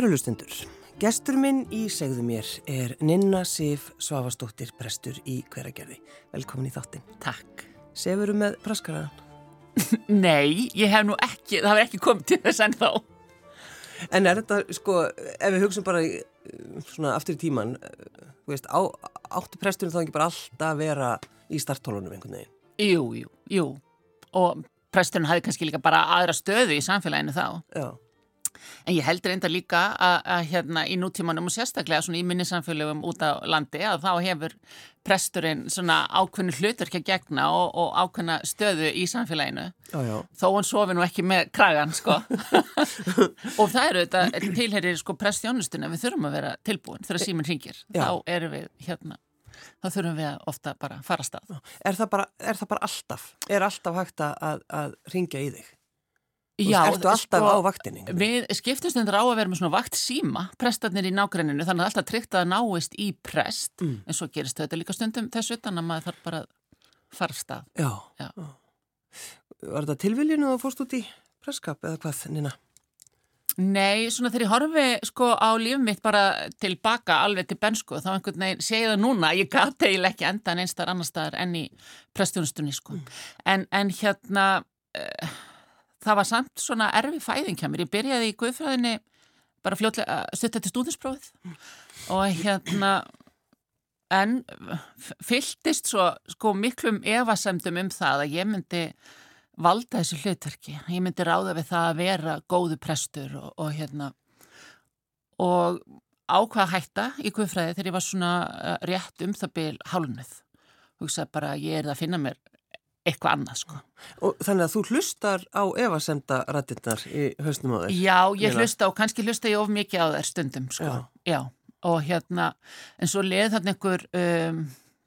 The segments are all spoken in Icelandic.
Kærulustundur, gestur minn í segðu mér er Ninna Sif Svavastóttir, prestur í hveragerði. Velkomin í þáttinn. Takk. Sefurum með praskaraðan? Nei, ég hef nú ekki, það hefur ekki komið til þess enn þá. En er þetta, sko, ef við hugsaum bara svona aftur í tíman, eh, þú veist, á, áttu presturinn þá ekki bara alltaf vera í starttólunum einhvern veginn? Jú, jú, jú. Og presturinn hafi kannski líka bara aðra stöðu í samfélaginu þá. Já. En ég heldur enda líka að, að hérna í nútímanum og sérstaklega svona í minni samfélagum út á landi að þá hefur presturinn svona ákveðnu hlutur ekki að gegna og, og ákveðna stöðu í samfélaginu. Já, já. Þó hann sofi nú ekki með kragan, sko. og það eru þetta, tilherir sko prestjónustuna, við þurfum að vera tilbúin þegar síminn ringir. Já. Þá erum við hérna, þá þurfum við ofta bara að fara að stað. Er það bara, er það bara alltaf? Er alltaf hægt að, að ringja í þig? Já, ertu alltaf sko, á vaktinni? Við skiptumst endur á að vera með svona vakt síma, prestarnir í nágrenninu, þannig að alltaf tryggt að náist í prest, Mm. en svo gerist þetta líka stundum þess utan að maður þarf bara að fara af stað. Já. Já. Var þetta tilviljunu að fórst út í presskap eða hvað, Nina? Nei, svona þegar ég horfi sko á líf mitt bara tilbaka alveg til bensku, þá einhvern veginn ég það núna, ég gati eiginlega ekki enda en einstar annar staðar enn í prestjónustunni sko. En, en hérna, uh, það var samt svona erfi fæðing hjá mér. Ég byrjaði í guðfræðinni bara fljótlega stutta til stúdinsprófið og hérna, en f- fylltist svo sko miklum efasemdum um það að ég myndi valda þessu hlutverki. Ég myndi ráða við það að vera góðu prestur og, og hérna og ákvað að hætta í guðfræði þegar ég var svona uh, rétt um það byl hálnuð. Hugsaði bara að ég er að finna mér eitthvað annað sko. Og þannig að þú hlustar á efasemda rættinnar í hausnum á þér? Já, ég Nína. hlusta og kannski hlusta ég of mikið á þær stundum sko. Já. og hérna, en svo leið þarna einhver um,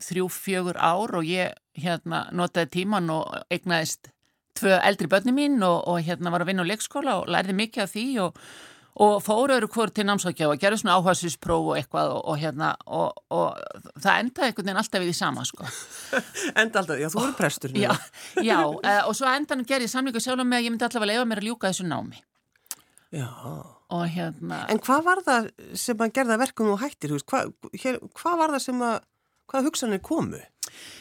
þrjú, fjögur ár og ég hérna notaði tíman og eignaðist tvö eldri börni mín og, og hérna var að vinna á leikskóla og lærði mikið af því og, og fóru öru hvort til námsákjá og gerði svona áhagsinspróf og eitthvað og, og hérna og, og það endaði einhvern veginn alltaf við því sama sko. Enda alltaf, já, þú eru prestur. Já, já uh, og svo endan gerði ég samlingu sjálf með að ég myndi allavega leifa mér að ljúka þessu námi Já. og hérna En hvað var það sem að gerða verkum og hættir, hvað, hér, hvað var það sem að, hvaða hugsanir komu?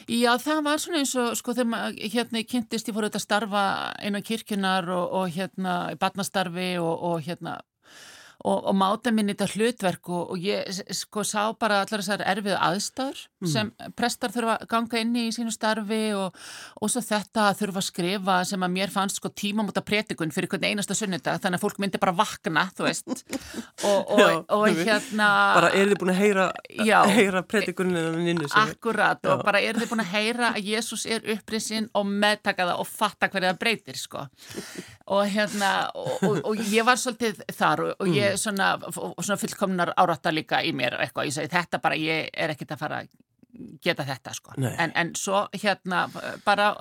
Já, það var svona eins og sko þegar maður hérna ég kynntist, ég fór auðvitað að starfa inn á kirkjunar og, og hérna í barnastarfi og, og hérna og, og máta minni þetta hlutverk og, og ég sko sá bara allar þessar erfiðu aðstæður sem prestar þurfa að ganga inn í í sínu starfi og, og svo þetta að þurfa að skrifa sem að mér fannst sko tímamóta pretikun fyrir hvern einasta sunnudag þannig að fólk myndi bara vakna, þú veist. Og, hérna Bara er þið búin að heyra, heyra predikunin innu sem Akkurat og bara eru þið búin að heyra að Jésús er upprisin og meðtaka það og fatta hverja það breytir sko. Og hérna og, ég var svolítið þar og, Mm. Ég svona, svona fullkomnar áratta líka í mér eitthvað, ég segi þetta bara ég er ekkit að fara að geta þetta sko. En, en svo hérna bara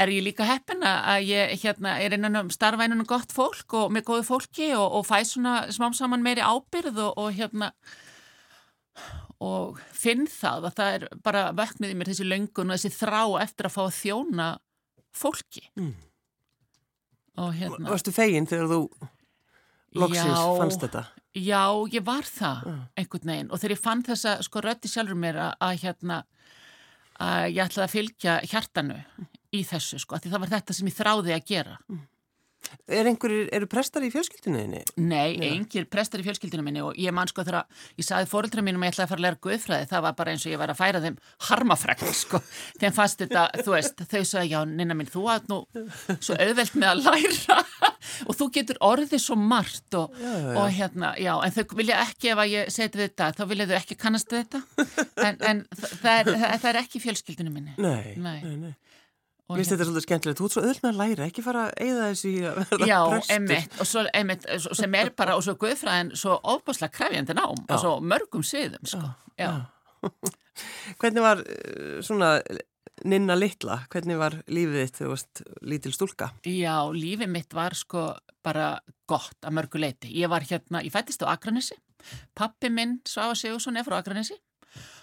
er ég líka heppin að ég hérna er innan um starfa innan um gott fólk og með góðu fólki og, og fæ svona smám saman meiri ábyrð og, og hérna og finn það að það er bara vöknuð í mér þessi löngun og þessi þrá eftir að fá að þjóna fólki. Mm. og hérna Varstu fegin þegar þú loksins fannst þetta? Já, ég var það Mm. einhvern veginn og þegar ég fann þessa sko röddi sjálfur mér að, að hérna að ég ætlaði að fylgja hjartanu í þessu sko, því það var þetta sem ég þráði að gera. Er einhverjir, eru prestar í fjölskylduninni? Nei, Já. engir prestar í fjölskyldinu minni og ég man sko þegar ég saði fóreldra mínum að ég ætlaði að fara að læra guðfræði, það var bara eins og ég var að færa þeim harmafrækt sko, þeim fannst þetta, þú veist, þau sagði já, nynna minn, þú að nú svo auðvelt með að læra og þú getur orðið svo margt og, Já, já, já. og hérna, já, en þau vilja ekki ef að ég seti þetta, þá vilja þau ekki kannast þetta, en, en það, er, það, er ekki fjölskyldinu minni. Nei, Nei. nei, nei. Mér finnst þetta svolítið skemmtilegt, þú ert svo öll með að læra, ekki fara að eyða þessu í að verða Já, prestur. einmitt, og svo einmitt, svo- sem er bara, og svo guðfræðin svo óbúslega krefjandi nám, Já. og svo mörgum sviðum, sko. Já. Hvernig var eh, svona Ninna litla, hvernig var lífið þitt þegar þú varst lítil stúlka? Já, lífið mitt var sko bara gott að mörgu leiti. Ég var hérna, ég fættist á Akranesi, pappi minn, Svafa Sigursson, er frá Akranesi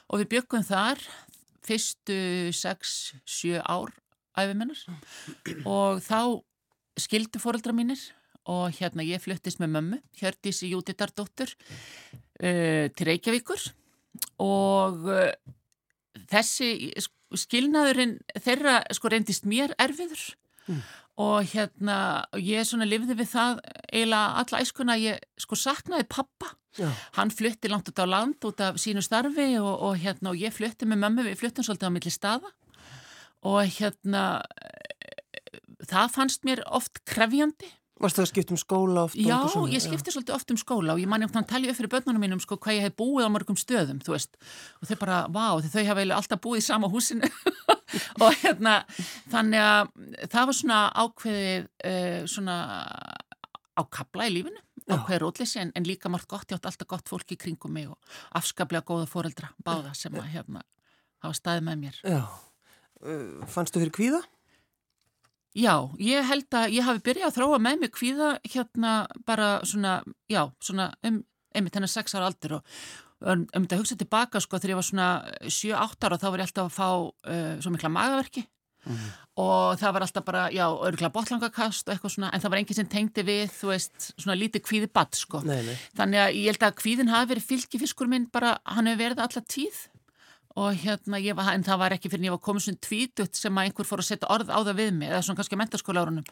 og við byggum þar fyrstu 6-7 ár æfimennar og þá skildu fóreldra mínir og hérna ég fluttist með mömmu, Hjördísi Jútitardóttur uh, til Reykjavíkur og uh, þessi skilnaðurinn þeirra sko reyndist mér erfiður mm. og hérna ég svona lifði við það eiginlega alla æskuna ég sko saknaði pappa Já. hann flutti langt út á land út af sínu starfi og, og hérna og ég flutti með mömmu, við fluttum svolítið á milli staða og hérna það fannst mér oft krefjandi Varst það að skipta um skóla oft? Já, ég skipti svolítið oft um skóla og ég manni ofta að talja upp fyrir börnunum mínum sko hvað ég hef búið á mörgum stöðum, þú veist. Og þau bara, vá, þau hafa alltaf búið í sama húsinu. Og hérna þannig að það var svona ákveðið uh, svona ákabla í lífinu ákveðið rótleysi en, en líka margt gott, ég átt alltaf gott fólki í kringum mig og afskaplega góða fóreldra báða sem að hérna hafa staðið með mér. Já, uh, fyrir kvíða? Já, ég held að ég hafi byrjað að þróa með mig kvíða hérna bara svona, já, svona um, einmitt hennar sex ára aldur og um, um þetta hugsa tilbaka sko þegar ég var svona 7-8 ára þá var ég alltaf að fá uh, svo mikla magaverki mm. og það var alltaf bara, já, örgulega botlangakast og eitthvað svona, en það var enginn sem tengdi við, þú veist, svona lítið kvíði badd sko. Nei, nei. Þannig að ég held að kvíðin hafi verið fylgifiskur minn bara, hann hefur verið alla tíð og hérna ég var, en það var ekki fyrir en ég var komið svona tvítut sem að einhver fór að setja orð á það við mig, eða svona kannski að mentaskóla árunum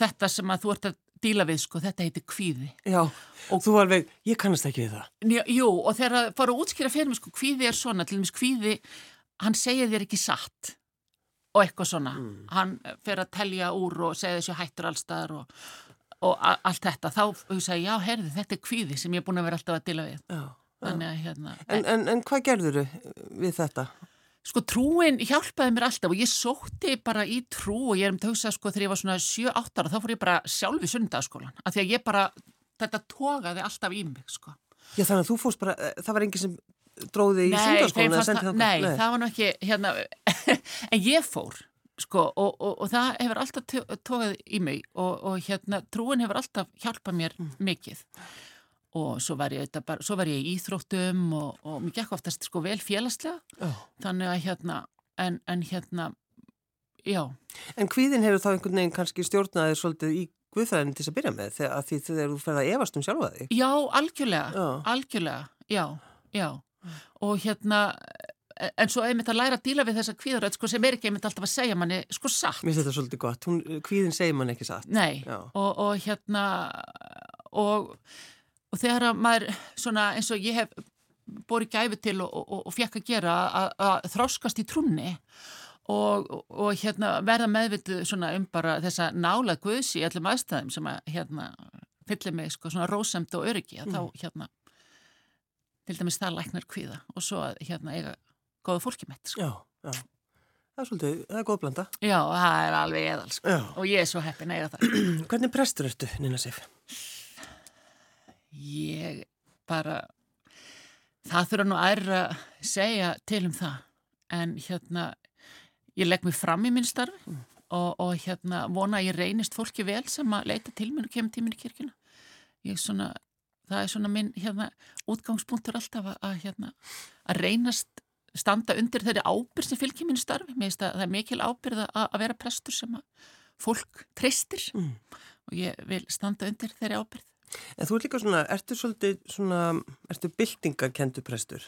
þetta sem að þú ert að díla við sko, þetta heitir kvíði. Já, og þú alveg, ég kannast ekki við það. Jú, jú og þegar það fór að útskýra fyrir mig sko, kvíði er svona, til dæmis kvíði hann segir þér ekki satt og eitthvað svona, mm. hann fer að telja úr og segja þessu hættur allstaðar og, og allt þetta, þá hugsa ég, já, herði, þetta er kvíði sem ég er búin að vera alltaf að díla við. Já. Að hérna... En, en, en hvað gerður þau við þetta? Sko trúin hjálpaði mér alltaf og ég sótti bara í trú og ég er um að hugsa sko þegar ég var svona 7-8 ára þá fór ég bara sjálf í sundagsskólan af því að ég bara, þetta tókaði alltaf í mig sko. Já þannig að þú fórst bara, eh, það var enginn sem dróði í sundagsskólan eða sendið það? Nei, nei, það var nú ekki, hérna, en ég fór sko og, og, og það hefur alltaf tókað í mig og, og hérna trúin hefur alltaf hjálpað mér mm. Og svo var ég, bara, svo var ég í Íþróttum og, og mér gekk oftast sko vel félagslega. Oh. þannig að hérna en, en hérna, já. En hvíðin hefur þá einhvern veginn kannski stjórnaðið svolítið í Guðfræðin til að byrja með þegar því þegar þú ferða að evast um sjálfa þig? Já, algjörlega, já. algjörlega já, já. Og hérna en svo einmitt að læra að díla við þessa kvíðaröð sko, sem er ekki einmitt alltaf að segja manni sko satt. Mér finnst þetta svolítið gott, Hún, kvíðin segir manni ekki satt. Nei, og, og hérna og og þegar að maður svona eins og ég hef borið gæfi til og, og, og fekk að gera að þráskast í trúnni og, og hérna, verða meðvitið svona um bara þessa nála guðs í allum aðstæðum sem að hérna, fyllir mig sko, svona rósamt og öryggi að mm. þá hérna til dæmis það læknar kviða og svo að hérna eiga góða fólki mitt sko. Já, já. Það er svolítið, það er góð blanda. Já, það er alveg eðal sko. og ég er svo heppin að eiga það. Hvernig prestur ertu, Nina Sif? Ég bara, það þurfa nú aðra að segja til um það en hérna ég legg mér fram í minn starfi mm. og, og hérna vona að ég reynist fólki vel sem að leita til mér og kemur til mér í kirkina. Ég svona, það er svona minn hérna útgangspunktur alltaf að, hérna að reynast standa undir þeirri ábyrð sem fylgir minn starfi. Mér finnst að það er mikil ábyrð að, að vera prestur sem að fólk treystir mm. og ég vil standa undir þeirri ábyrð. En þú ert líka svona, ertu svolítið svona, ertu byltingakendu prestur?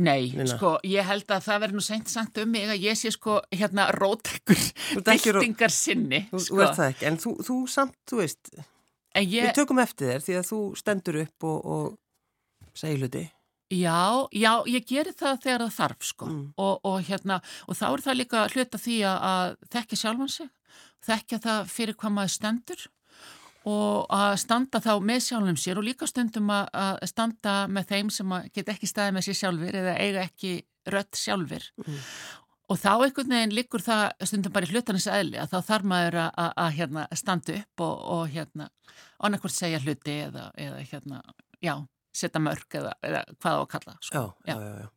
Nei, Nina. sko, ég held að það verður nú seint sagt um mig að ég sé sko hérna rótekur byltingar sinni. Þú, sko. þú ert það ekki, en þú, þú samt, þú veist, ég, við tökum eftir þér því að þú stendur upp og, og segir hluti. Já, já, ég gerir það þegar það þarf, sko, mm. og, og hérna, og þá er það líka hluta því að þekkja sjálfan sig, þekkja það fyrir hvað maður stendur og að standa þá með sjálfum sér og líka stundum að standa með þeim sem get ekki staðið með sér sjálfur eða eiga ekki rött sjálfur mm. og þá einhvern veginn likur það stundum bara í hlutanis aðli að þá þarf maður að, hérna, standa upp og, og hérna annarkvært segja hluti eða, eða hérna, já, setja mörg eða, eða hvað á að kalla sko. já, já, já, já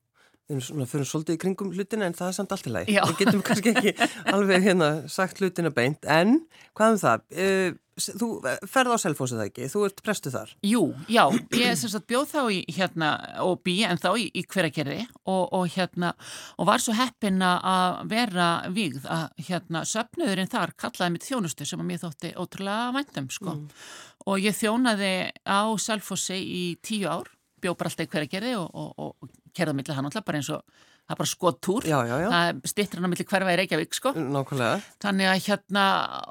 við fyrir svolítið í kringum hlutina en það er samt allt í lagi. Við getum kannski ekki alveg hérna sagt hlutina beint en hvað um það? Þú ferð á Selfos eða ekki, þú ert prestu þar. Jú, já, ég sem sagt bjóð þá í hérna og bý en þá í, í hverakerri og, og hérna og var svo heppin að vera vígð að hérna söpnuðurinn þar kallaði mitt þjónustu sem að mér þótti ótrúlega væntum sko mm. og ég þjónaði á Selfossi í tíu ár, bjóð bara alltaf í hverakerri og, og, og kerða millir hann alltaf bara eins og það er bara skottúr, það stittir hann á milli hverfa í Reykjavík sko. Nákvæmlega. þannig að hérna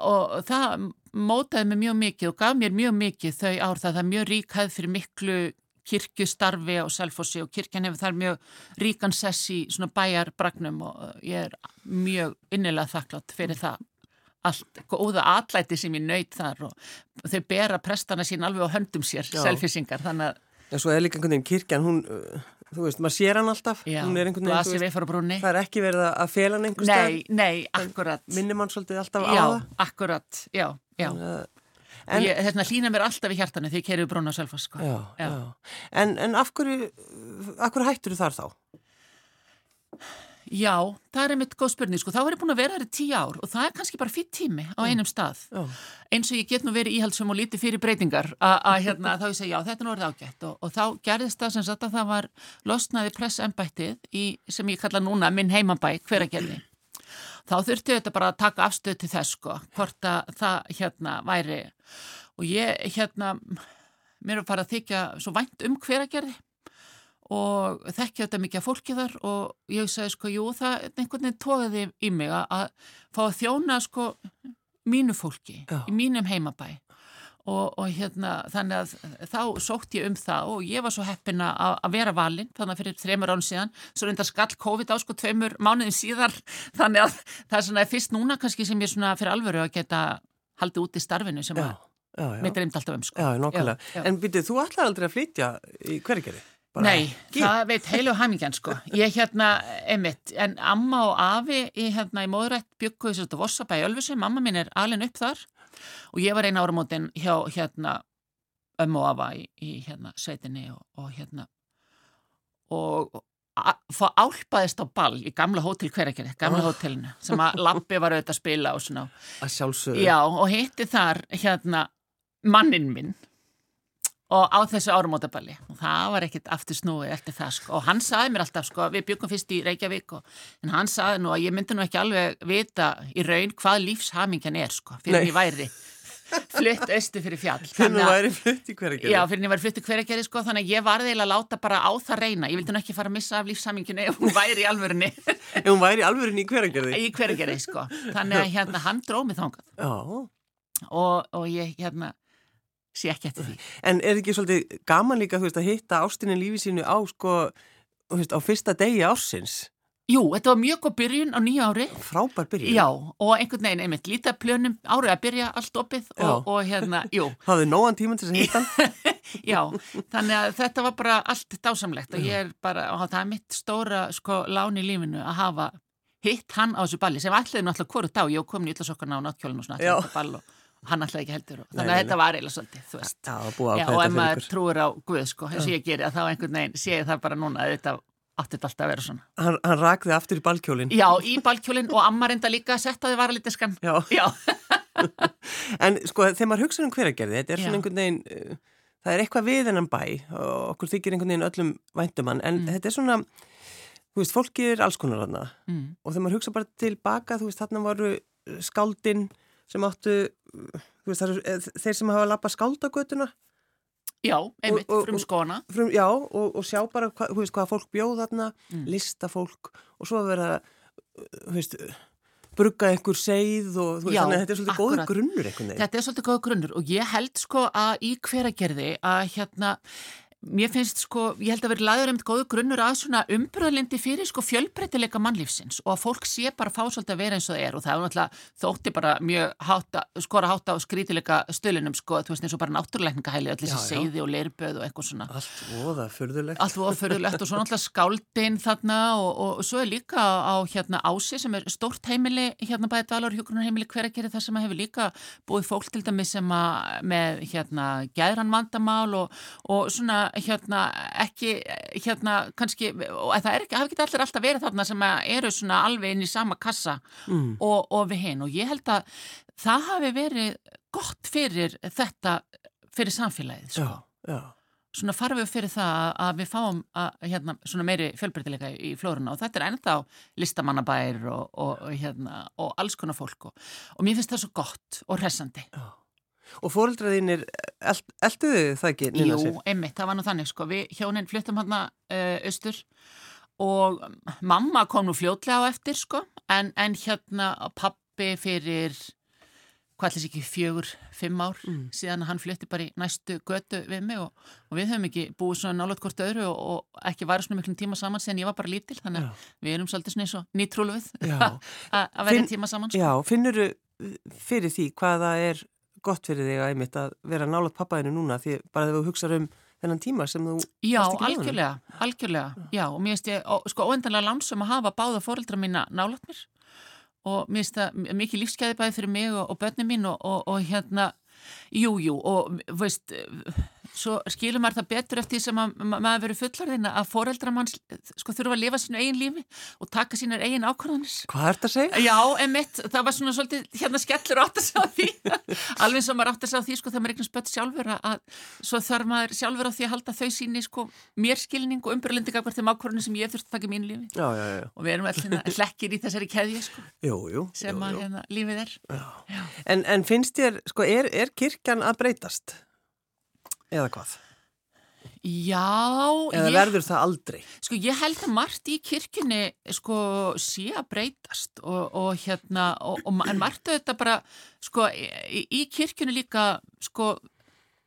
og það mótaði mig mjög mikið og gaf mér mjög mikið þau ár það það er mjög ríkað fyrir miklu kirkjustarfi á Selfossi og kirkjan hefur þar mjög ríkan sess í svona bæjarbragnum og ég er mjög innilega þakklátt fyrir það. Allt góða atlæti sem ég nöyt þar og þau bera prestana sín alveg á höndum sér, selfisingar þannig að Já, svo er líka einhvern veginn kirkjan, hún þú veist, maður sér hann alltaf. Já, glasi við fara brúni Það er ekki verið að fela hann einhver stað Nei, nei, akkurat. Minnir mann svolítið alltaf já, á það. Já, akkurat, já, já. En, ég, Þessna hlýna mér alltaf í hjartanu þegar ég kerið brúna sjálfa sko. já, já. En, en af hverju af hverju hættur þú þar þá? Já, það er einmitt góð spurning, sko, þá er ég búin að vera þar í tíu ár og það er kannski bara fyrir tími á einum stað. Já. Eins og ég get nú verið íhaldsum og lítið fyrir breytingar að hérna, þá ég segja, já, þetta er nú orðið ágætt og, og þá gerðist það sem sagt að það var losnaði pressembættið í, sem ég kalla núna, minn heimabæ, hveragerði. Þá þurfti þetta bara að taka afstöð til þess, sko, hvort að það, hérna, væri og ég, hérna, mér er að fara að þykja svo vænt um hveragerði og þekkja þetta mikið af fólki þar og ég sagði sko, jú, það einhvern veginn tóðiði í mig að fá að þjóna sko mínu fólki Já. í mínum heimabæ og, og hérna þannig að þá sótt ég um það og ég var svo heppin að, að vera valinn þannig að fyrir þreymur án síðan svo reyndar skall COVID á sko tveimur mánuðin síðar þannig að það er svona fyrst núna kannski sem ég svona fyrir alvöru að geta haldið út í starfinu sem að mér dreymt alltaf um sko. Já, nokkulega. En byrjuð, þú ætlaði aldrei að flytja í hverjargeri? Nei, ekki. það veit heilu hamingjan sko. Ég hérna, emitt, en amma og afi í, hérna, í móðrætt bygguði svolítið Vossabæ í Ölfusi, mamma mín er alin upp þar og ég var eina ára mótin hjá hérna ömmu og afa í, í hérna sveitinni og, og hérna og fá álpaðist á ball í gamla hótel hverjargerði, gamla oh. hótelinu sem að Lappi var auðvitað að spila og svona. Að sjálfsögðu. Já, og hitti þar hérna mannin minn og á þessu árumótaballi og það var ekkit aftur snúið eftir það sko. Og hann saði mér alltaf sko, við byggum fyrst í Reykjavík og, en hann saði nú að ég myndi nú ekki alveg vita í raun hvað lífshamingjan er sko fyrir ég væri flutt austu fyrir fjall. Fyrir ég væri flutt í hverjargerði já fyrir ég væri flutt í hverjargerði sko þannig að ég var þeila að láta bara á það reyna. Ég vildi nú ekki fara að missa af lífshamingjan ef hún væri í alvörunni. Ef hún væri í alvörunni í hverjargerði sko. Þannig að hérna hann dróð mig þángað og, og ég hérna sé ekki eftir því. En er ekki svolítið gaman líka veist, að hitta ástinni lífið sínu á, sko, veist, á fyrsta degi ársins? Jú, þetta var mjög góð byrjun á nýja ári. Frábær byrjun. Já, og einhvern veginn einmitt lítið plönum árið að byrja allt opið og, og hérna, jú. Hafið nógan tíman til þess að hitta hann? Já, þannig að þetta var bara allt dásamlegt og ég er bara, og það er mitt stóra sko lán í lífinu að hafa hitt hann á þessu balli sem allir náttúrulega hvort á, ég kom nýtt og sokkarna á náttúrulega og svona allir þetta ball og hann alltaf ekki heldur þannig að þetta var eiginlega svolítið veist. Já, Já, og ef maður trúir á Guð sko eins og ég gerir að þá einhvern veginn sé það bara núna að þetta átti þetta alltaf að vera svona. Hann, hann rakði aftur í balkjólin Já, í balkjólin og amma reynda líka að setja þið varalitiskan Já, Já. En sko þegar maður hugsa um hveragerði þetta er svona einhvern veginn uh, það er eitthvað við hennan bæ og okkur þykir einhvern veginn öllum væntumann en mm. þetta er svona þú veist, fólki er alls konar þarna. Mm. og þegar maður hugsa bara tilbaka þú veist, þarna voru skáldinn sem áttu veist, er, þeir sem hafa lappað skáldagötuna Já, einmitt, og, og, frum skona frum, Já, og, og sjá bara hva, veist, hvað fólk bjóð þarna, mm. listafólk og svo vera veist, brugga einhver segið og veist, Já, þannig að þetta er svolítið góð grunnur Þetta er svolítið góð grunnur og ég held sko að í hveragerði að hérna Mér finnst sko, ég held að vera laður einmitt góðu grunnur að svona umbröðlindi fyrir sko fjölbreytileika mannlífsins og að fólk sé bara fá svolítið að vera eins og það er og það er náttúrulega þótti bara mjög hátta, skora hátta á skrítileika stölinum sko, þú veist eins og bara náttúruleikningahæli, allir þessi seiði og leirböð og eitthvað svona. Allt voða förðulegt. Allt voða förðulegt og svo náttúrulega skáldinn þarna og, og, og svo er líka á hérna Ási sem er stórt heimili hérna bæðið dvalar hjókunarheimili hverjargeri þar sem hefur líka búið fólk til dæmi sem að með hérna gæðran vandamál og, og svona hérna ekki hérna kannski og það er ekki, hafi ekki allir alltaf verið þarna sem eru svona alveg inn í sama kassa mm. og, og við hinn og ég held að það hafi verið gott fyrir þetta, fyrir samfélagið, sko. Já, já. Svona farfið fyrir það að við fáum að, hérna, svona meiri fjölbreytileika í flórunna og þetta er ennþá listamannabær og, og, hérna, og alls konar fólk og, og mér finnst það svo gott og hressandi. Já. Og fóreldraðinir, elduðu það ekki? Jú, sér? einmitt, það var nú þannig sko, við hjónin fluttum hann uh, austur og mamma kom nú fljótlega á eftir sko, en, en hérna pappi fyrir hvað ætlis ekki fjögur, fimm ár mm. síðan hann flytti bara í næstu götu við mig og, og við höfum ekki búið svona nálat hvort öðru og, og ekki væri svona miklum tíma saman síðan ég var bara lítil þannig að við erum svolítið svona eins og nýtrúluð að vera tíma saman sko. Já, finnur þú fyrir því hvaða er gott fyrir þig að einmitt að vera nálat pappaðinu núna því bara þegar þú hugsaður um þennan tíma sem þú Já, algjörlega, algjörlega, já. Og mér finnst ég sko óendanlega lansum að hafa báða fóreldra mína nálat mér. Og mér finnst það mikið lífsgæði bæði fyrir mig og, og börnum mín og, og, og hérna, jújú jú, og veist svo skilur maður það betur eftir sem að maður verið fullarðin að foreldra mann sko þurfa að lifa sínu eigin lífi og taka sínar eigin ákvörðanis. Hvað ert að segja? Já, emitt, það var svona svolítið hérna skellur átt að segja því alveg sem maður átt að segja því sko það maður eignum spött sjálfur að svo þarf maður sjálfur á því að halda þau síni sko mér skilning og umbyrlendinga hvert þeim ákvörðanis sem ég þurft að taka í mínu lífi já, já, já. og við erum alltaf hlekkir í þessari keðju sko jú, jú, sem jú, að hérna, lífið er. En, en finnst þér, sko, er, er kirkjan að breytast? Eða hvað? Já. Eða ég, verður það aldrei? Sko ég held að margt í kirkjunni sko sé að breytast og, og hérna, og, og, en margt auðvitað bara sko í, í kirkjunni líka sko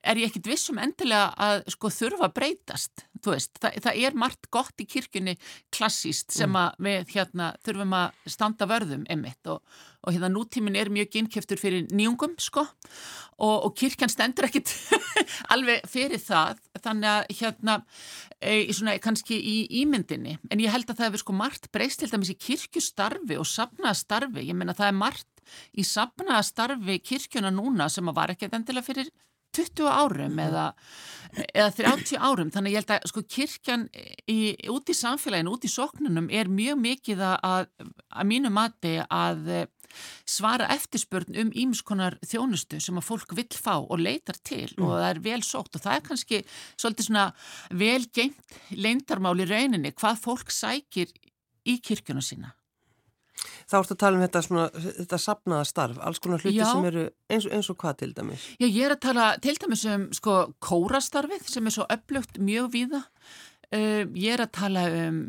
er ég ekkit vissum endilega að sko þurfa að breytast, þú veist, Þa, það er margt gott í kirkjunni klassíst sem mm. að við hérna þurfum að standa vörðum emitt og, og hérna nútímin er mjög innkjöftur fyrir nýjungum sko og, og kirkjan stendur ekkit alveg fyrir það, þannig að hérna, e, svona kannski í ímyndinni, en ég held að það hefur sko margt breyst til dæmis í kirkjustarfi og sapnaðastarfi, ég menna það er margt í sapnaðastarfi kirkjuna núna sem að var ekkert endilega fyrir 20 árum eða, eða 30 árum þannig ég held að sko kirkjan í, út í samfélaginu, út í soknunum er mjög mikið að, að mínu mati að svara eftirspörn um ímskonar þjónustu sem að fólk vill fá og leitar til mm. og það er vel sótt og það er kannski svolítið svona vel gengt leindarmál í rauninni hvað fólk sækir í kirkjuna sína. Þá ertu að tala um þetta, svona, þetta sapnaða starf, alls konar hluti Já. sem eru eins og, eins og hvað til dæmis? Já, ég er að tala til dæmis um sko kórastarfið sem er svo upplugt mjög víða. Uh, ég er að tala um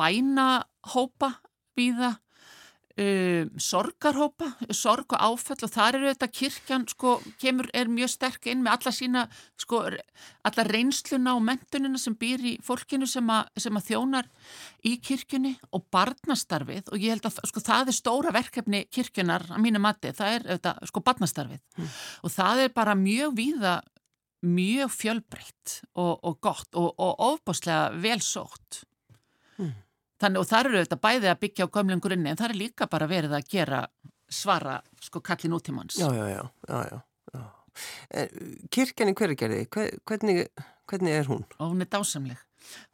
bænahópa víða Um, sorgarhópa, sorg og áfall og þar eru þetta kirkjan sko, kemur, er mjög sterk inn með alla sína sko, alla reynsluna og mentunina sem býr í fólkinu sem, a, sem að þjónar í kirkjunni og barnastarfið og ég held að sko, það er stóra verkefni kirkjunar að mínu mati, það er þetta, sko barnastarfið mm. og það er bara mjög víða mjög fjölbreytt og, og gott og, og ofbáslega velsótt. Þannig og þar eru þetta bæði að byggja á gömlum grunni en það er líka bara verið að gera svara sko kallin útímanns. Já, já, já, já, já. Kirkjan í hverjargerði, hvernig, hvernig er hún? Og hún er dásamleg.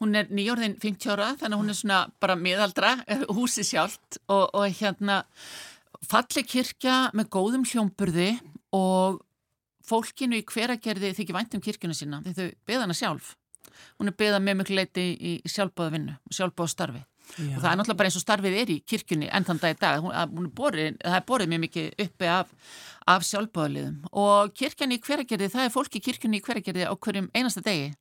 Hún er nýjórðin 50 ára þannig hún er svona bara miðaldra, húsi sjálft og, og hérna falli kirkja með góðum hljómburði og fólkinu í hveragerði þykir vænt um kirkjuna sína því þau beða hana sjálf. Hún er beða með mjög leiti í sjálfbóða vinnu sjálfbóða starfi. Já. og það er náttúrulega bara eins og starfið er í kirkjunni enn þann dag í dag, hún, hún er borið, það er borið mjög mikið uppi af, af sjálfbáðaliðum og kirkjunni í hveragerði, það er fólki í kirkjunni í hveragerði á hverjum einasta degi,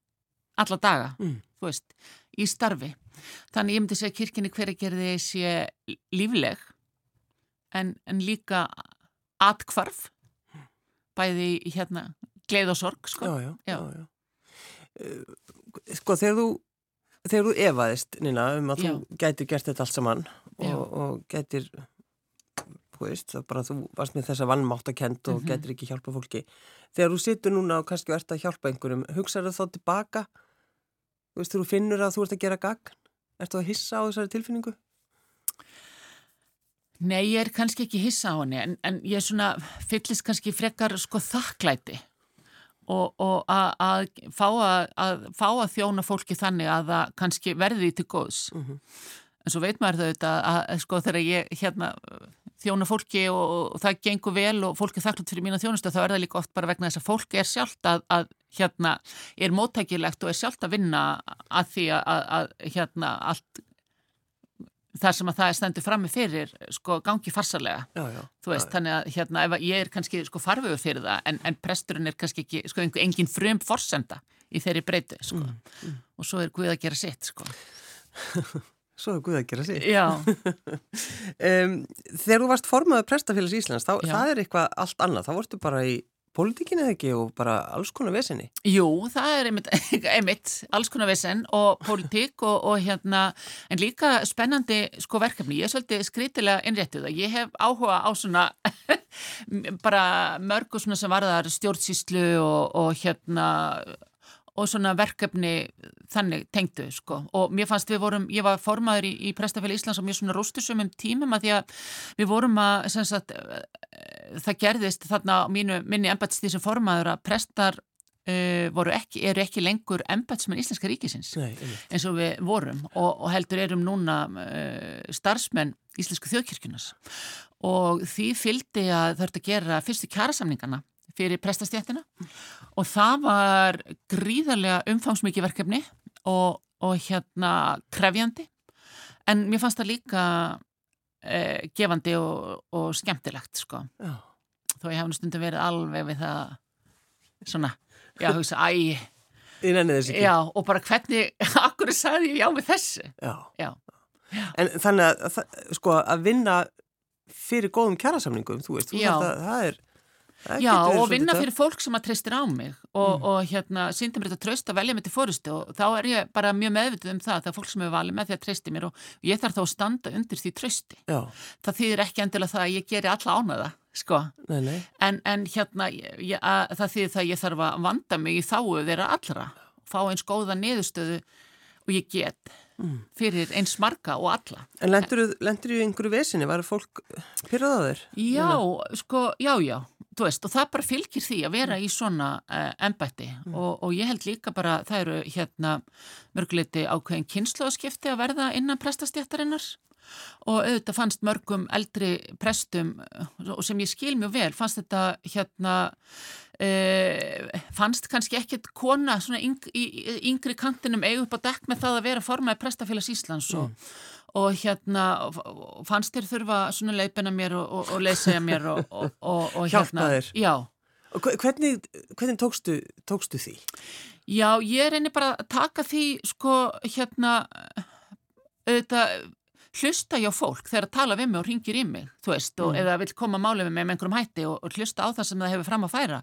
alla daga, mm. þú veist, í starfi. Þannig ég myndi segja kirkjunni í hveragerði sé lífleg en, en líka atkvarf, bæði hérna gleð og sorg, sko. Já, já, já. já. Eh, sko, þegar þú þegar þú evaðist Nina um að Já. þú gætir gert þetta allt saman og, og gætir þú veist, það bara þú varst með þessa vannmáttakent og mm -hmm. gætir ekki hjálpa fólki þegar þú situr núna og kannski ert að hjálpa einhverjum, hugsaður þá tilbaka þú veist, þú finnur að þú ert að gera gagn ertu að hissa á þessari tilfinningu? Nei, ég er kannski ekki hissa á henni en, en ég er svona, fyllist kannski frekar sko þakklæti og, og að, að, fá að, að fá að þjóna fólki þannig að það kannski verði til góðs. Mm -hmm. En svo veit maður þau þetta að sko þegar ég hérna þjóna fólki og, og það gengur vel og fólk er þakklátt fyrir mína þjónustu þá er það líka oft bara vegna þess að fólk er sjálft að, að hérna er móttækilegt og er sjálft að vinna að því að, að hérna allt þar sem að það er stendur frammi fyrir sko gangi farsalega já, já, þú veist, já, þannig að hérna ef ég er kannski sko farfögur fyrir það en, en presturinn er kannski ekki, sko engin frum forsenda í þeirri breytu sko. Mm, mm. og svo er Guð að gera sitt sko. Svo er Guð að gera sig. Já, Um, þegar þú varst formaður prestafélags Íslands, þá, það er eitthvað allt annað. Þá vorstu bara í pólitíkinni eða ekki og bara alls konar vesenni. jú, það er einmitt, einmitt alls konar vesen og pólitík og, og hérna, en líka spennandi sko verkefni, ég er svolítið skritilega innréttið það, ég hef áhuga á svona bara mörgu svona sem varðar stjórnsýslu og, og hérna og svona verkefni þannig tengdu sko. Og mér fannst við vorum, ég var formaður í, í Prestafélag Íslands á mjög svona róstusumum tímum að því að við vorum að sagt, eh, það gerðist þarna á mínu, minni embættstíð sem formaður að prestar uh, ekki, eru ekki lengur embættsmenn Íslenska ríkisins Nei, eins og við vorum og, og heldur erum núna uh, starfsmenn Íslensku þjóðkirkjunas og því fylgdi að þurfti að gera fyrstu kjærasamningana fyrir prestastjættina og það var gríðarlega umfangsmikið verkefni og, og hérna krefjandi en mér fannst það líka eh, gefandi og, og skemmtilegt sko Já. þó ég hef stundum verið alveg við það svona, já, hugsa, æ Ég nenni þess ekki. já, og bara hvernig, akkur sagði ég já við þessu Já. Já. En þannig að, það- sko, að vinna fyrir góðum kjærasamningum, þú veist, þú veist að það er... Já, og vinna fyrir fólk sem að treystir á mig og, Mm. og hérna, síndi mér þetta tröst að velja mig til fórustu og þá er ég bara mjög meðvituð um það, það er fólk sem er valið með því að treysti mér og ég þarf þá að standa undir því trösti. Já, Það þýðir ekki endilega það að ég geri alla ánæða, sko, nei, nei. en, en hérna, ég, að, það þýðir það að ég þarf að vanda mig í þáu þeirra allra, fá eins góða niðurstöðu og ég get Mm. fyrir eins marga og alla. En lendur þú einhverju vesinni? Var fólk pyrrað á þér? Já, sko, já, já, þú veist, og það bara fylgir því að vera í svona uh, embætti og, og ég held líka bara, það eru hérna mörguleiti ákveðin kynnslóðskipti að verða innan prestastjættarinnar og auðvitað fannst mörgum eldri prestum eh, og sem ég skil mjög vel, fannst þetta hérna uh, fannst kannski ekkit kona svona yng, í, í- yngri kantinum eigu upp á dekk með það að vera formaði prestafélags Íslands og og hérna og fannst þér þurfa svona leipina mér og, og, leysaja mér og, og, og, og Hjálpa hérna þér. já, hvernig, hvernig tókstu, tókstu því? já, ég reynir bara að taka því sko hérna auðvitað hlusta hjá fólk þegar að tala við mig og ringir í mig, þú veist, og Mm. eða vil koma málið við mig með einhverjum hætti og, og hlusta á það sem það hefur fram að færa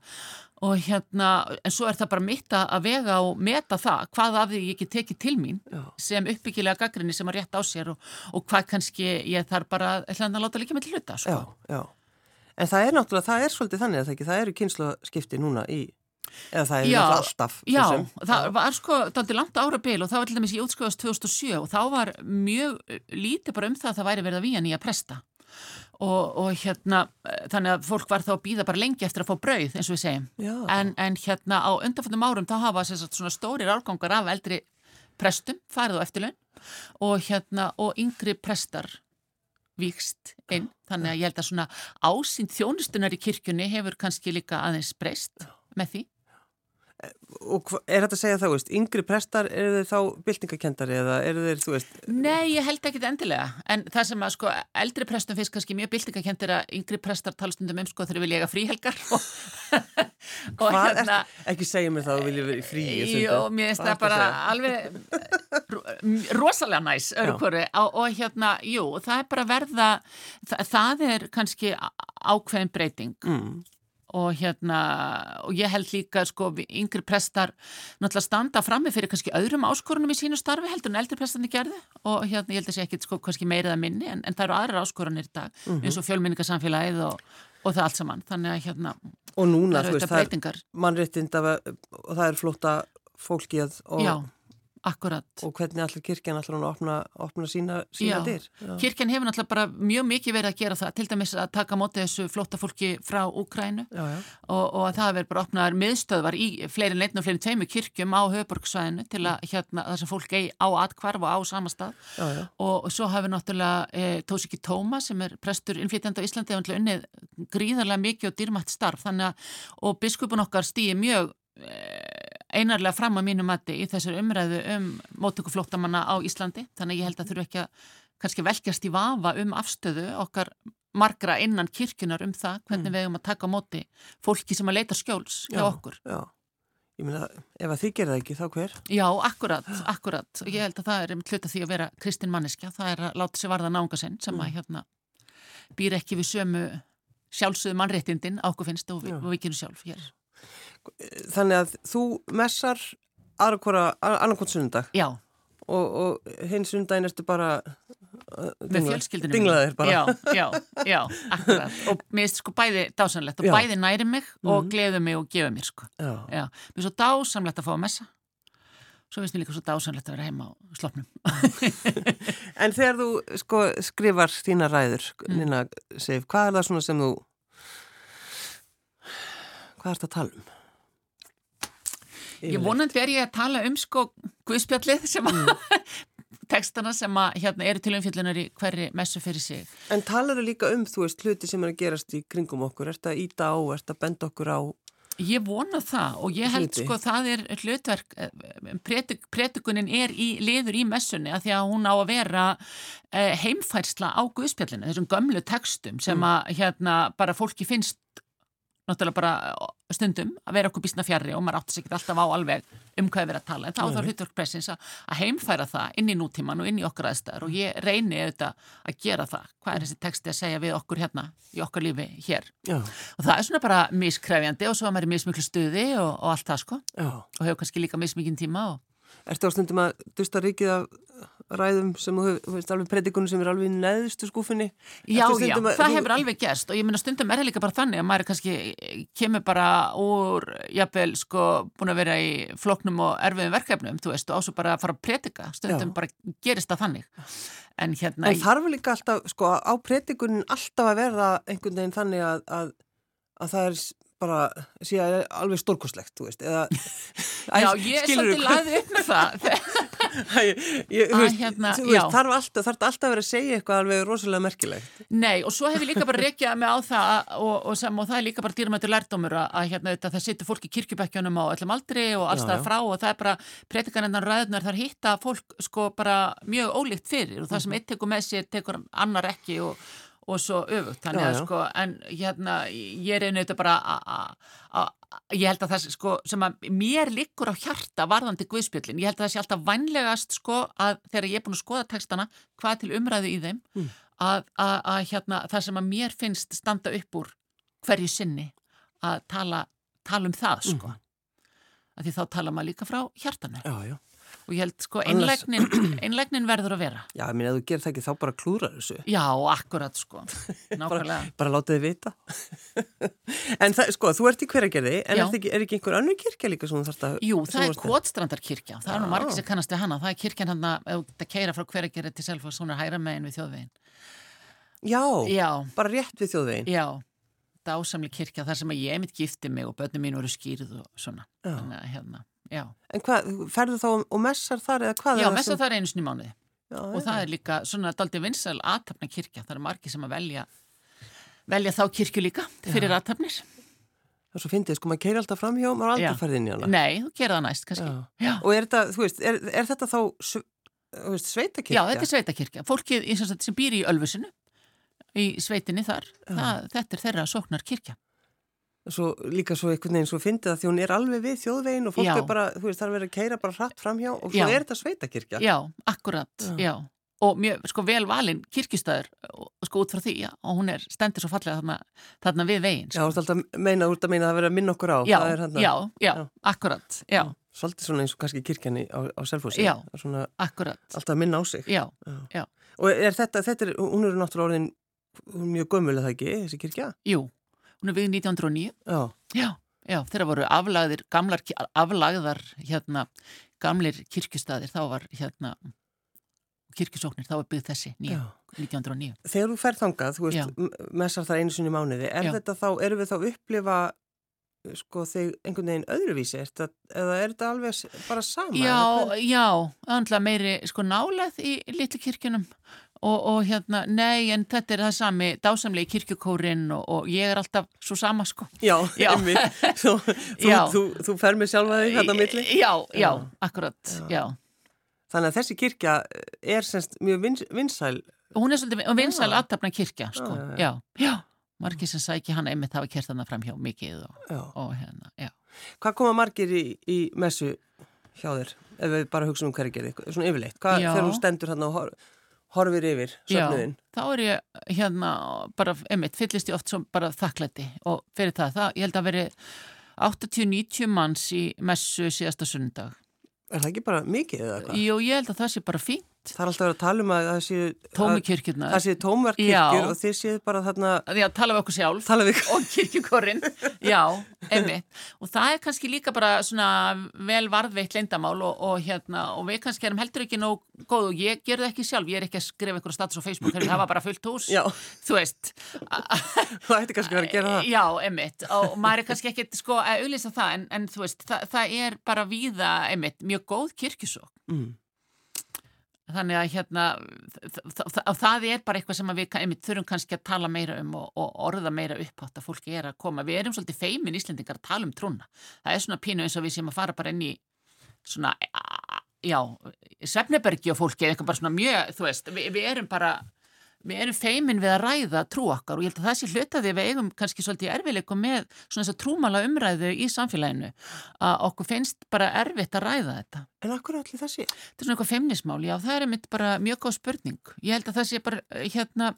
og hérna, en svo er það bara mitt að vega og meta það, hvað af því ég get tekið til mín Já. sem uppbyggilega gaggrinni sem að rétt á sér og, og hvað kannski ég þarf bara að láta líka með til hluta, sko. Já, já. En það er náttúrulega, það er svolítið þannig að það ekki, það eru kynnslóðskipti núna í, eða það náttúrulega alltaf. Já, þessum. það var sko daldi langt ára bil og það var til dæmis í útskjóðast 2007 og þá var mjög eh, lítið bara um það að það væri verið að výja nýja presta. Og, og hérna eh, þannig að fólk var þá að býða bara lengi eftir að fá brauð eins og við segjum. En, en hérna á undanfjöldum árum þá hafa sagt, svona stórir árgangar af eldri prestum farið á eftirlaun og hérna og yngri prestar víkst inn. Þannig að ég held að svona ásýnd þjónustunar í kirkjunni hefur kannski líka aðeins breyst með því Og er þetta að segja þá, veist, yngri prestar, eru þeir þá byltingakendari eða eru þeir, þú veist, Nei, ég held ekki endilega, en það sem að sko eldri prestum finnst kannski mjög byltingakendir að yngri prestar talastundum um sko þegar við lega fríhelgar og, og hvað er, ekki segja mér það að þú viljið vera í fríi Jú, Hérna- mér finnst það bara alveg ro- rosalega næs hverju og, og hérna, jú, það er bara verða það, það er kannski ákveðin breyting. Mm. Og hérna, og ég held líka sko, yngri prestar náttúrulega standa frammi fyrir kannski öðrum áskorunum í sínu starfi heldur en eldri prestarnir gerði og hérna, ég held að sé ekki sko, kannski meira eða minni en, en það eru aðrar áskorunir í dag Mhm. eins og fjölminningarsamfélagið og, og það allt saman, þannig að hérna Og núna, það þú eru þetta breytingar. mannréttind og það er flóta fólki að, og Já, akkurat. Og hvernig allir kirkjan allir hún að opna, opna sína, sína Já. dyr. Já. Kirkjan hefur náttúrulega bara mjög mikið verið að gera það, til dæmis að taka mótið þessu flóta fólki frá Úkrænu og, og að það hefur bara opnaðar miðstöðvar í fleiri neitt og fleiri tveimu kirkjum á höfuborgsvæðinu til að hérna sem fólk eigi á atkvarf og á sama stað Já, já. og svo hafi náttúrulega e, Tósiki Tóma sem er prestur innflytjandi á Íslandi hefur unnið gríðarlega mikið og dýrmætt starf þannig að og biskupun okkar stýi mjög e, einarlega fram að mínu mati í þessar umræðu um mótöku flóttamanna á Íslandi þannig að ég held að þurfu ekki að kannski velkjast í vafa um afstöðu okkar margra innan kirkjunar um það hvernig Mm. við eigum að taka móti fólki sem að leita skjóls hjá Já, okkur. Já. Ég meina, ef að þið gerir það ekki, þá hver? Já, akkurat, akkurat. Og ég held að það er um hluta því að vera kristin manneskja. Það er að láta sér varða nánga sinn sem að hérna býr ekki við sömu sjálfsögðu mannréttindin á okkur finnst og, og við gerum sjálf hér. Þannig að þú messar annarkvæmt sunnudag Já, og, og hinn sunnudaginn ertu bara uh, með fjölskyldinu. Dinglaðir bara. Já, já, já, akkurat. Og mér finnst sko bæði dásanlegt og Já. bæði næri mig og Mhm. gleðu mig og gefa mér sko. Já. Já, mér finnst svo dásamlegt að fá að messa. Svo finnst mér líka svo dásamlegt að vera heima á slopnum. En þegar þú sko, skrifar þína ræður, Mm. Nina Sif, hvað er það svona sem þú, hvað er þetta að tala um? Ég vonandi er ég að tala um sko guðspjallið sem að tekstana sem að hérna eru til umfjöllunar í hverri messu fyrir sig. En talar þau líka um, þú veist, hluti sem er að gerast í kringum okkur, ert að íta á, ert að benda okkur á, Ég vona það og ég held Hluti. sko það er hlutverk, eh, predik, predikunin er í liður í messunni að því að hún á að vera eh, heimfærsla á guðspjallinu, þessum gömlu textum sem að hérna bara fólki finnst náttúrulega bara stundum að vera okkur bísna fjarrri og maður átti sig ekki alltaf á alveg um hvað er verið að tala. En þá er það hlutverk pressins að heimfæra það inn í nútíman og inn í okkar aðstæður og ég reyni auðvitað að gera það. Hvað er þessi texti að segja við okkur hérna í okkar lífi hér? Já, og það er svona bara miskrefjandi og svo að maður er mismiklu stuði og, og allt það sko. Já. og hefur kannski líka mismikinn tíma og Ertu á stundum að dusta ríkið af ræðum sem þú veist, alveg predikunum sem er alveg í neðstu skúfinni? Já, já, að- það þú- hefur alveg gerst og ég meina stundum er það líka bara þannig að maður kannski kemur bara úr jafnvel sko búin að vera í floknum og erfiðum verkefnum, þú veist, og ásvo bara að fara að predika, stundum Já. bara gerist það þannig en hérna En þarf líka alltaf, sko, á predikunin alltaf að verða einhvern veginn þannig að, að, að það er bara, að alveg stórkoslegt, þú veist, eða... Já, ég er svolítið laðið með það Hérna, þú veist, þarf alltaf, þarf alltaf að vera að segja eitthvað alveg rosalega merkilegt. Nei, og svo hef ég líka bara reykjað mig á það að- og, og, sem, og það er líka bara dýrmættur lærdómur að, hérna, þetta, það situr fólk í kirkjubekkjunum á öllum aldri og alls Já, það já. frá og það er bara predikanennar ræðunar þar hitta fólk sko bara mjög ólíkt fyrir og það Mhm. sem eitt tekur með sér tekur annar ekki og, og svo öfugt þannig Já, að já. sko, en hérna ég einu þetta bara að- ég held að það sko, sem að mér liggur á hjarta varðandi guðspjöllin ég held að það sé alltaf vænlegast sko að þegar ég er búin að skoða textana hvað til umræðu í þeim Mm. að, að, að hérna, það sem að mér finnst standa upp úr hverju sinni að tala, tala um það sko. Mhm. að því þá tala maður líka frá hjartanu Já, já. Og ég held sko einlegnin, einlegnin verður að vera Já, ég meina, ef þú gerir það ekki, þá bara klúrar þessu. já, akkurat sko nákvæmlega Bara látið þið vita. en það, sko, þú ert í hveragerði, en Já. er ekki, er ekki einhver önnur kirkja líka þarft að... Jú, það er að- Kotstrandarkirkja, það er nú Já. margir sem kannast við hana, það er kirkjan hann að keira frá hveragerði til hún er hæra megin við þjóðvegin. Já, Já, bara rétt við þjóðvegin. já, dásamli kirkja, þar sem að ég mitt gifti mig og börnum mín voru skýrð og svona. Já. Þannig að hérna, já. En hvað, ferðu þá og messar þar eða hvað? Já, mest sem... er einu sinni í mánuði Já, og það er líka svona daldi vinsal aðtapna kirkja, það er margir sem að velja velja þá kirkju líka fyrir aðtapnir. Það er svo fyndið, sko, maður keiri alltaf fram hjá, maður aldrei farið inn í hana. Nei, þú gerir það næst kannski. Já. Og er þetta, þú veist, er, er þetta þá veist, sveitakirkja? Já, þetta er sveitakirkja. Fólkið sem býr í Ölfusinu, í sveitinni þar, það, þetta er þeirra sóknar kirkja. Svo, líka svo einhvern veginn svo fyndið að því hún er alveg við þjóðvegin og fólk Já. er bara, þú veist, það er verið að keira bara hratt fram hjá og svo Já. er þetta sveitakirkja. Já, akkurat, Já. já. Og mjög, sko, vel valinn kirkjustæður, sko, út frá því, já, og hún er stendur svo fallega þarna, þarna við veginn, Já, sko. þú ert alltaf meina, þú ert að meina að það verið að minna okkur á. Já, Það er já, já, Já. akkurat, já, Svolítið svona eins og kannski kirkjan í- á, á Selfossi. Já. Svona akkurat, alltaf að minna á sig. já, Og er þetta, þetta er, hún eru náttúrulega orðin hún er mjög gömul eða ekki, þessi kirkja? jú, hún er við 1909, Já. já, já, þeirra voru aflagðir, gamlar, aflagðar, hérna, gamlir kirkustæðir, þá var hérna kirkjusóknir, þá er byggð þessi nýja, Já. 1909. Þegar þú fer þangað, þú veist, messar það einu sinni mánuði, er Já. þetta þá, erum við þá upplifa sko þig einhvern veginn öðruvísi, er þetta, eða er þetta alveg bara sama? Já, já, andla meiri sko nálæð í litlu kirkjunum og, og hérna, nei, en þetta er það sami dásamlega í kirkjukórin og, og ég er alltaf svo sama sko. Já, Já. Þú, þú, þú, þú fer með sjálfa þig hérna á milli. Já, já, Já. akkurat, Já. já. Þannig að þessi kirkja er semst mjög vins, vinsæl. Hún er svolítið vinsæl aðtapna kirkja, sko, Já, já, já. Margir sem sæki hana einmitt hafa kert hana fram hjá mikið og, og hérna, já. Hvað koma margir í, í messu hjá þér, ef við bara hugsa um hverju gerði, svona yfirleitt? Hvað, þegar þú stendur hérna og hor, horfir yfir söfnuðin? Já, þá er ég hérna bara, einmitt, fyllist ég oft sem bara þakklæti og fyrir það, það ég held að veri 80-90 manns í messu síðasta sundag. Er það ekki bara mikið eða hvað? Jú, ég held að það sé bara fínt, Það er alltaf verið að tala um að það séu, tómi að, kirkjurnar. það séu tómverk Já. kirkjur og þið séu bara þarna, Já, tala við okkur sjálf við og kirkjukorinn, já, einmitt. Og það er kannski líka bara svona vel varðveitt leindamál og, og hérna, og við kannski erum heldur ekki nóg góð og ég ger það ekki sjálf, ég er ekki að skrifa einhverja status á Facebook, heyrðu, það var bara fullt hús, Já, þú veist. það ætti kannski að vera að gera það. Já, einmitt, og maður er kannski ekkit sko að auðlýsa það, en, en þú veist, það, það er bara víða, einmitt, mjög góð kirkjusók. Mm. Þannig að hérna, það, er bara eitthvað sem við einmitt, þurfum kannski að tala meira um og, og orða meira upphátt að fólki er að koma. Við erum svolítið feimin íslendingar að tala um trúna. Það er svona pínu eins og við sem að fara bara inn í svona, já, svefnebergi og fólki eða eitthvað bara svona mjög, þú veist, við, við erum bara, við erum feimin við að ræða trú okkar og ég held að það sé hluta því að við eigum kannski svolítið erfileikum með svona þess að trúmala umræðu í samfélaginu að okkur finnst bara erfitt að ræða þetta. En akkur allir það sé? Þetta er svona eitthvað feimnismál, já, það er einmitt bara mjög góð spurning. Ég held að það sé bara, eh, hérna,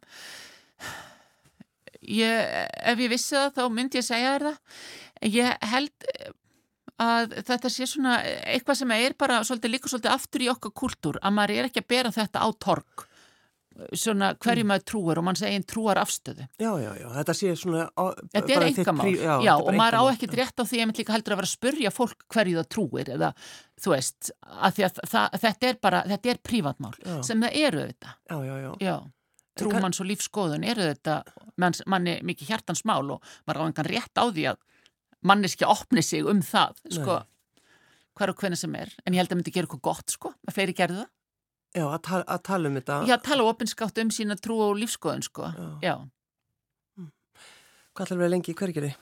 ég, ef ég vissi það, þá myndi ég segja þér það. Ég held eh, að þetta sé svona eitthvað sem er bara svolítið líka svolítið aftur í okkar kúltúr, að maður er ekki að bera þetta á torg, svona hverju maður trúir og mann segir trúar afstöðu. Já, já, já, þetta sé svona... Á, Þetta er engamál, já, er og maður á já. rétt á því að líka heldur að vera að spurja fólk hverju það trúir eða þú veist, að því að það, þetta er bara, þetta er prívatmál Já. sem það eru þetta, Já, já, já. já, trúmanns og lífskoðun eru þetta, mann, manni mikið hjartans mál og maður á engan rétt á því að manneski opni sig um það, sko, hver og hvernig sem er, en ég held að myndi gera eitthvað gott, sko, að fleiri gerðu það, Já, að, tala, að tala um þetta. já, tala opinskátt um sína trú og lífskoðun, sko, Já. já. Hvað ætlar að vera lengi í hvergeri?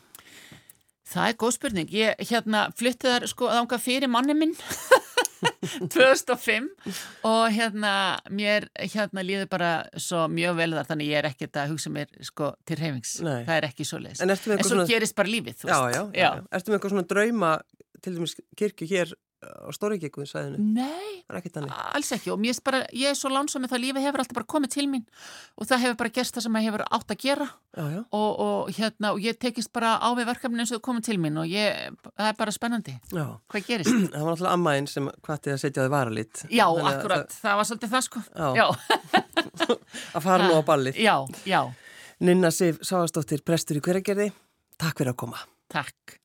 Það er góð spurning. Ég hérna flutti þar sko þanga fyrir manni minn 2005 og hérna mér hérna líður bara svo mjög vel þar þannig ég er ekkert að hugsa mér sko til reyfings. Nei. Það er ekki svo leiðis. En En, svo svona... gerist bara lífið, þú Já, veist. já, já, já. Ertu með eitthvað svona drauma, til dæmis kirkju hér á Stórikíkuðu sæðinu? Nei, Það alls ekki og er bara, ég er svo lánsam með það að lífið hefur alltaf bara komið til mín og það hefur bara gerst það sem það hefur átt að gera Já, já. og, og hérna og ég tekist bara á við verkefni eins og það komið til mín og ég, það er bara spennandi. Já. Hvað gerist? Það var náttúrulega ammaðinn sem hvati að setja þið varalitt. Já, Þannig akkurat, það, var svolítið það sko. Það- Að fara nú á ballið. Já, já, Ninna Sif Sáastóttir, prestur í hveragerði. Takk fyrir að koma. takk.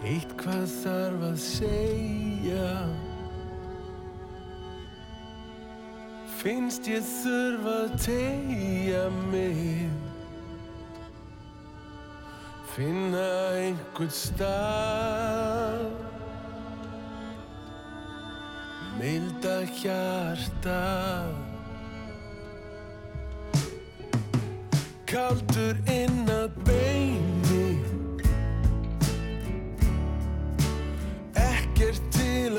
Eitthvað þarf að segja. Finnst ég þurfa að tegja mig. Finna einhvern stað. Milda hjarta. Kaldur inn að beini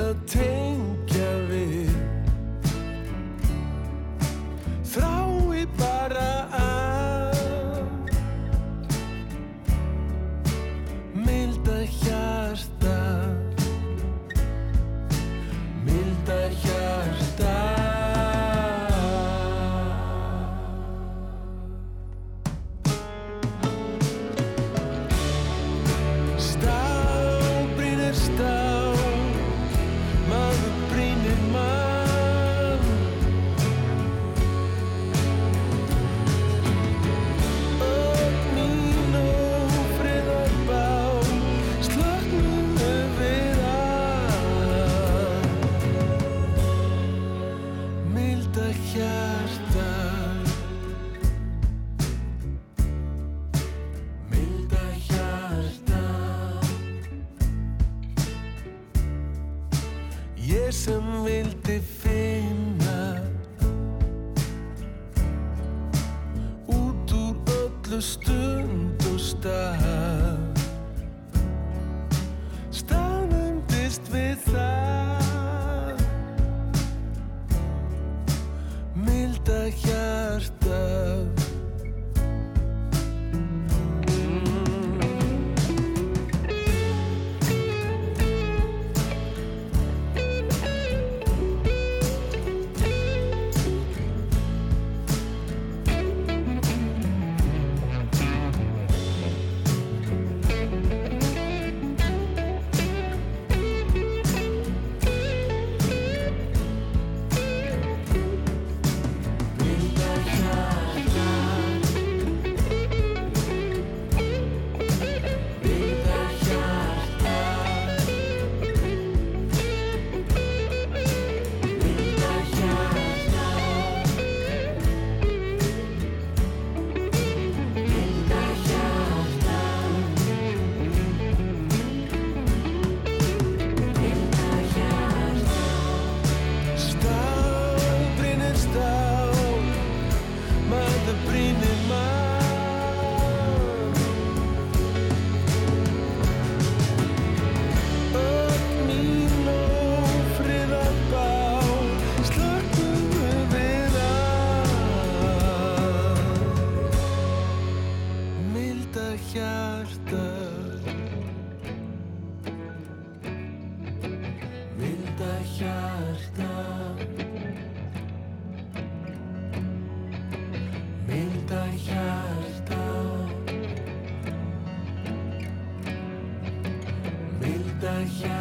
til að Yeah.